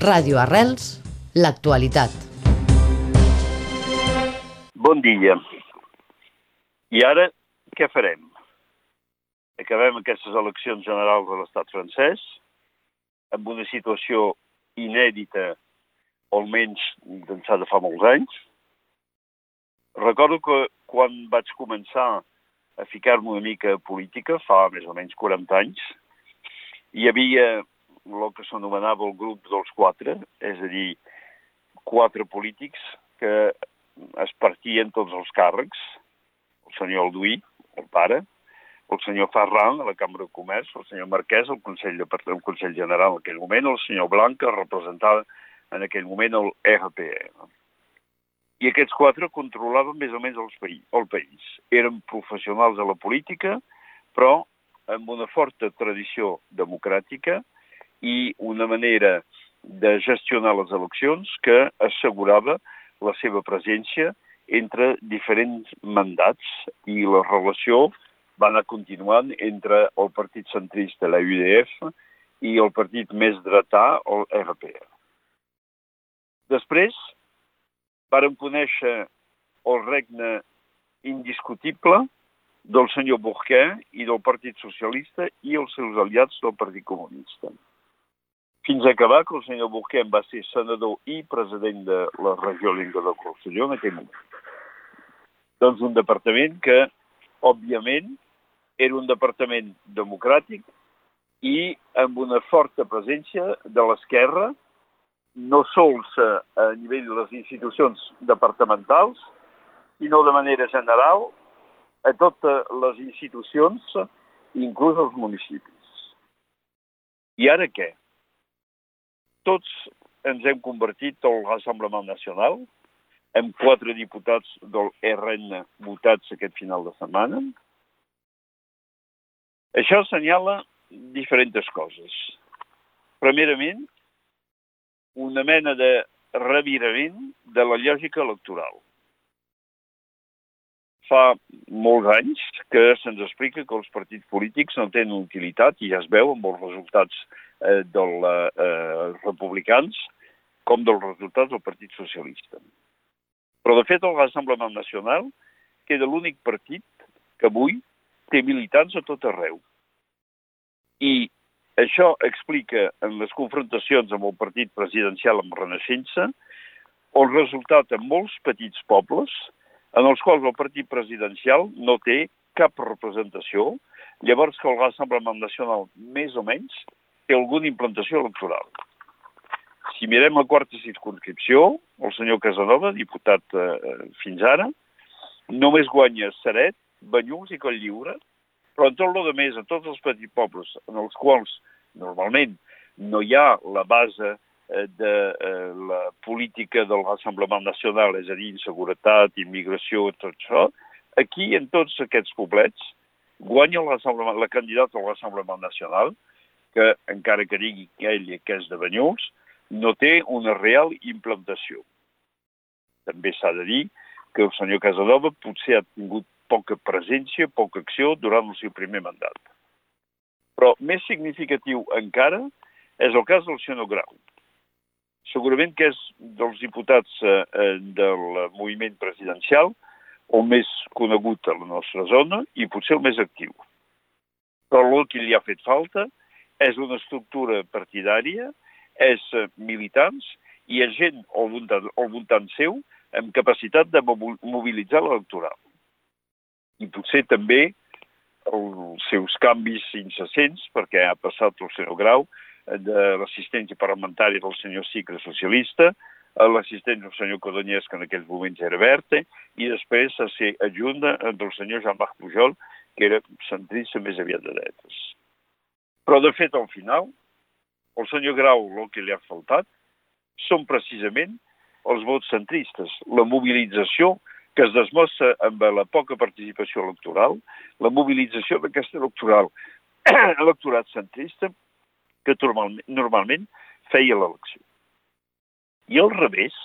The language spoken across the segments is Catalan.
Ràdio Arrels, l'actualitat. Bon dia. I ara què farem? Acabem aquestes eleccions generals de l'estat francès amb una situació inèdita, almenys d'ençà de fa molts anys. Recordo que quan vaig començar a ficar-me una mica política, fa més o menys 40 anys, hi havia el que s'anomenava el grup dels quatre, és a dir, quatre polítics que es partien tots els càrrecs, el senyor Alduí, el pare, el senyor Ferran, a la Cambra de Comerç, el senyor Marquès, el Consell, de, el Consell General en aquell moment, el senyor Blanc, que representava en aquell moment el RPE. I aquests quatre controlaven més o menys el país. El país. Eren professionals de la política, però amb una forta tradició democràtica, i una manera de gestionar les eleccions que assegurava la seva presència entre diferents mandats i la relació va anar continuant entre el partit centrista, la UDF, i el partit més dretà, el RPR. Després vàrem conèixer el regne indiscutible del senyor Bourquet i del Partit Socialista i els seus aliats del Partit Comunista fins a acabar que el senyor Burquem va ser senador i president de la regió Linga del Rosselló en aquell moment. Doncs un departament que, òbviament, era un departament democràtic i amb una forta presència de l'esquerra, no sols a nivell de les institucions departamentals, sinó de manera general a totes les institucions, inclús els municipis. I ara què? Tots ens hem convertit al Rassemblement Nacional, amb quatre diputats del RN votats aquest final de setmana. Això assenyala diferents coses. Primerament, una mena de revirament de la lògica electoral. Fa molts anys que se'ns explica que els partits polítics no tenen utilitat i ja es veu amb els resultats eh, dels eh, republicans com dels resultats del Partit Socialista. Però, de fet, el Nacional queda l'únic partit que avui té militants a tot arreu. I això explica en les confrontacions amb el partit presidencial amb Renaixença el resultat en molts petits pobles en els quals el partit presidencial no té cap representació, llavors que el Nacional, més o menys, té alguna implantació electoral. Si mirem la quarta circunscripció, el senyor Casanova, diputat eh, fins ara, només guanya Seret, Banyuls i Coll-lliure, però en tot el més, a tots els petits pobles en els quals normalment no hi ha la base eh, de eh, la política del Rassemblement Nacional, és a dir, inseguretat, immigració, tot això, aquí, en tots aquests poblets, guanya la candidata al Rassemblement Nacional, que, encara que digui que ell que és de Banyuls, no té una real implantació. També s'ha de dir que el senyor Casanova potser ha tingut poca presència, poca acció durant el seu primer mandat. Però més significatiu encara és el cas del senyor Grau. Segurament que és dels diputats eh, eh del moviment presidencial el més conegut a la nostra zona i potser el més actiu. Però el que li ha fet falta és una estructura partidària, és eh, militants i és gent al voltant, al voltant seu amb capacitat de mobilitzar l'electoral. I potser també els seus canvis incessents, perquè ha passat el senyor Grau eh, de l'assistència parlamentària del senyor Cicre socialista a l'assistència del senyor Codonyès, que en aquells moments era Verte, i després a ser adjunta del senyor Jean-Marc Pujol, que era centrista més aviat de dretes. Però, de fet, al final, el senyor Grau, el que li ha faltat, són precisament els vots centristes, la mobilització que es desmostra amb la poca participació electoral, la mobilització d'aquest electoral, electorat centrista que normalment, normalment feia l'elecció. I al revés,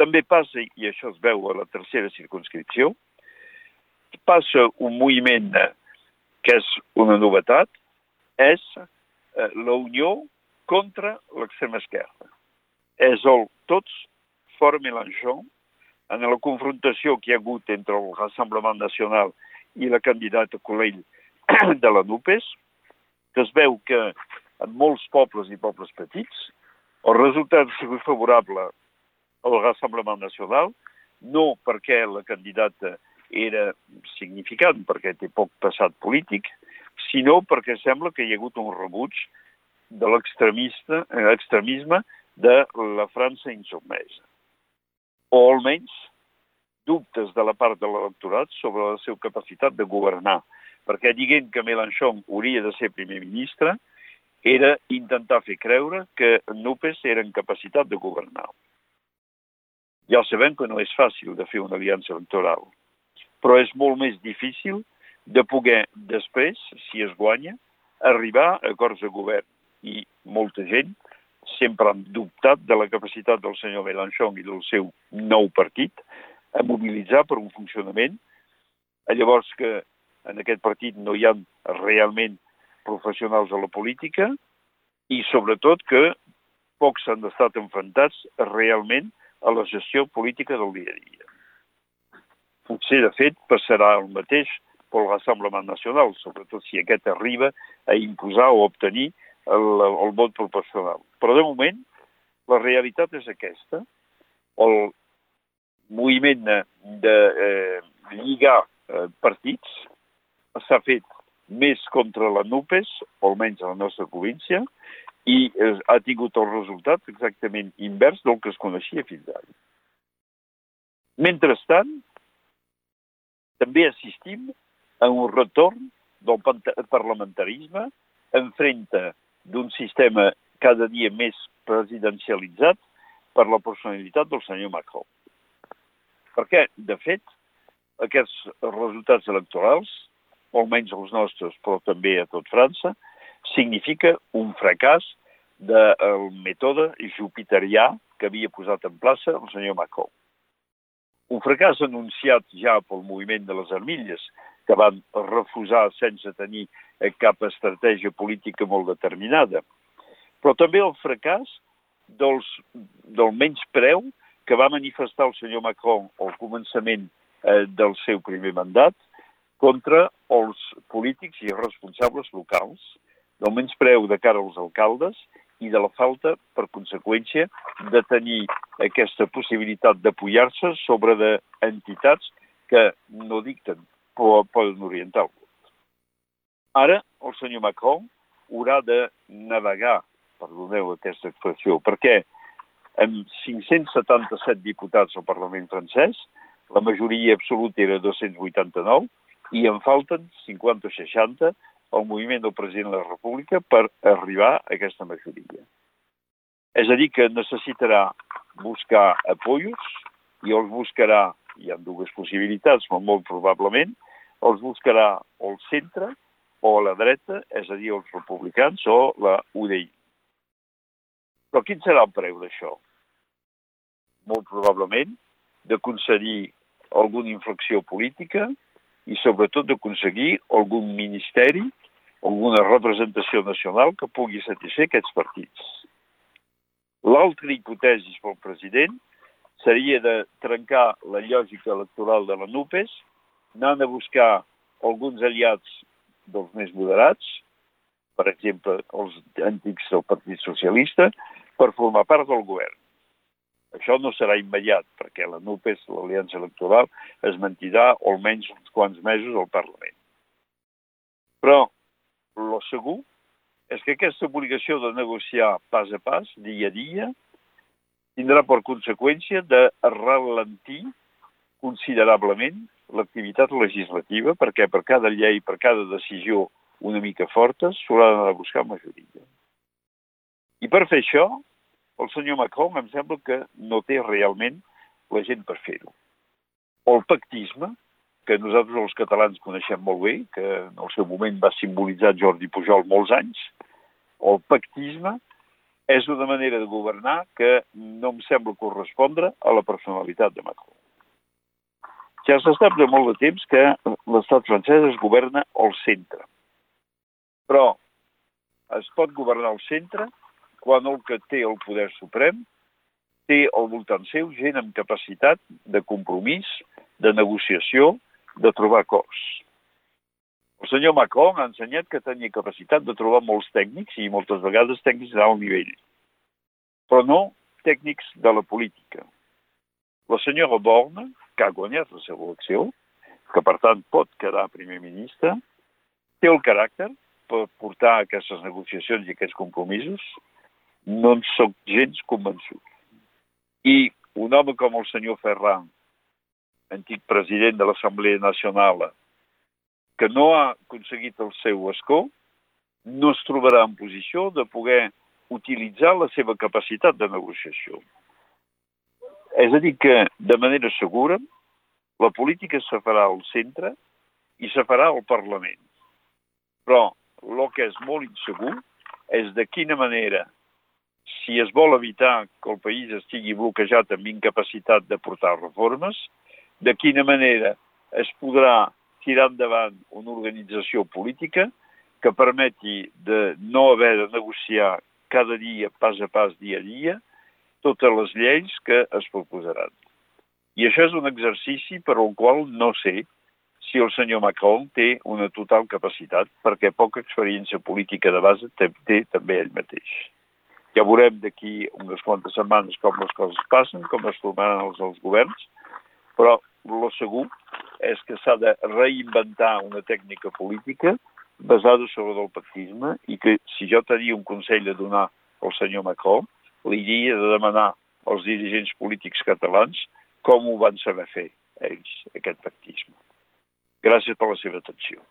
també passa, i això es veu a la tercera circunscripció, passa un moviment que és una novetat, és eh, la unió contra l'extrema esquerra. És el tots fora Mélenchon, en la confrontació que hi ha hagut entre el Rassemblement Nacional i la candidata Colell de la NUPES, que es veu que en molts pobles i pobles petits el resultat ha sigut favorable al Rassemblement Nacional, no perquè la candidata era significant, perquè té poc passat polític, sinó perquè sembla que hi ha hagut un rebuig de l'extremisme de la França insubmesa. O almenys dubtes de la part de l'electorat sobre la seva capacitat de governar, perquè dient que Mélenchon hauria de ser primer ministre era intentar fer creure que Nupes era en capacitat de governar. Ja sabem que no és fàcil de fer una aliança electoral, però és molt més difícil de poder després, si es guanya, arribar a acords de govern. I molta gent sempre han dubtat de la capacitat del senyor Mélenchon i del seu nou partit a mobilitzar per un funcionament. Llavors que en aquest partit no hi ha realment professionals a la política i sobretot que pocs han estat enfrontats realment a la gestió política del dia a dia. Potser, de fet, passarà el mateix pel Rassemblement Nacional, sobretot si aquest arriba a imposar o obtenir el, el vot proporcional. Però, de moment, la realitat és aquesta. El moviment de, eh, lligar eh, partits s'ha fet més contra la NUPES, o almenys a la nostra província, i eh, ha tingut el resultat exactament invers del que es coneixia fins ara. Mentrestant, també assistim a un retorn del parlamentarisme enfrenta d'un sistema cada dia més presidencialitzat per la personalitat del senyor Macron. Perquè, de fet, aquests resultats electorals almenys els nostres, però també a tot França, significa un fracàs del mètode jupiterià que havia posat en plaça el senyor Macron. Un fracàs anunciat ja pel moviment de les armilles, que van refusar sense tenir cap estratègia política molt determinada. Però també el fracàs dels, del menys preu que va manifestar el senyor Macron al començament eh, del seu primer mandat, contra els polítics i responsables locals, del menyspreu de cara als alcaldes i de la falta, per conseqüència, de tenir aquesta possibilitat d'apoyar-se sobre d'entitats que no dicten, el vot. Ara, el senyor Macron haurà de navegar, perdoneu aquesta expressió, perquè amb 577 diputats al Parlament francès, la majoria absoluta era 289, i en falten 50 o 60 al moviment del president de la República per arribar a aquesta majoria. És a dir, que necessitarà buscar apoyos i els buscarà, hi ha dues possibilitats, molt probablement, els buscarà al centre o a la dreta, és a dir, els republicans o la UDI. Però quin serà el preu d'això? Molt probablement de concedir alguna inflexió política, i sobretot d'aconseguir algun ministeri, alguna representació nacional que pugui satisfer aquests partits. L'altra hipòtesi pel president seria de trencar la lògica electoral de la NUPES, anant a buscar alguns aliats dels més moderats, per exemple, els antics del Partit Socialista, per formar part del govern. Això no serà immediat, perquè la NUPES, l'Aliança Electoral, es mentirà almenys uns quants mesos al Parlament. Però el segur és que aquesta obligació de negociar pas a pas, dia a dia, tindrà per conseqüència de ralentir considerablement l'activitat legislativa, perquè per cada llei, per cada decisió una mica forta, s'haurà d'anar a buscar majoria. I per fer això, el senyor Macron em sembla que no té realment la gent per fer-ho. O el pactisme, que nosaltres els catalans coneixem molt bé, que en el seu moment va simbolitzar Jordi Pujol molts anys, o el pactisme és una manera de governar que no em sembla correspondre a la personalitat de Macron. Ja s'ha estat de molt de temps que l'estat francès es governa al centre. Però es pot governar al centre quan el que té el poder suprem té al voltant seu gent amb capacitat de compromís, de negociació, de trobar acords. El senyor Macron ha ensenyat que tenia capacitat de trobar molts tècnics i moltes vegades tècnics d'alt nivell, però no tècnics de la política. La senyora Borne, que ha guanyat la seva elecció, que per tant pot quedar primer ministre, té el caràcter per portar aquestes negociacions i aquests compromisos, no en soc gens convençut. I un home com el senyor Ferran, antic president de l'Assemblea Nacional, que no ha aconseguit el seu escó, no es trobarà en posició de poder utilitzar la seva capacitat de negociació. És a dir, que de manera segura la política se farà al centre i se farà al Parlament. Però el que és molt insegur és de quina manera, si es vol evitar que el país estigui bloquejat amb incapacitat de portar reformes, de quina manera es podrà tirar endavant una organització política que permeti de no haver de negociar cada dia, pas a pas, dia a dia, totes les lleis que es proposaran. I això és un exercici per al qual no sé si el senyor Macron té una total capacitat, perquè poca experiència política de base té, té també ell mateix. Ja veurem d'aquí unes quantes setmanes com les coses passen, com es formaran els, els governs, però el segur és que s'ha de reinventar una tècnica política basada sobre el pactisme i que si jo tenia un consell a donar al senyor Macron, diria de demanar als dirigents polítics catalans com ho van saber fer ells, aquest pactisme. Gràcies per la seva atenció.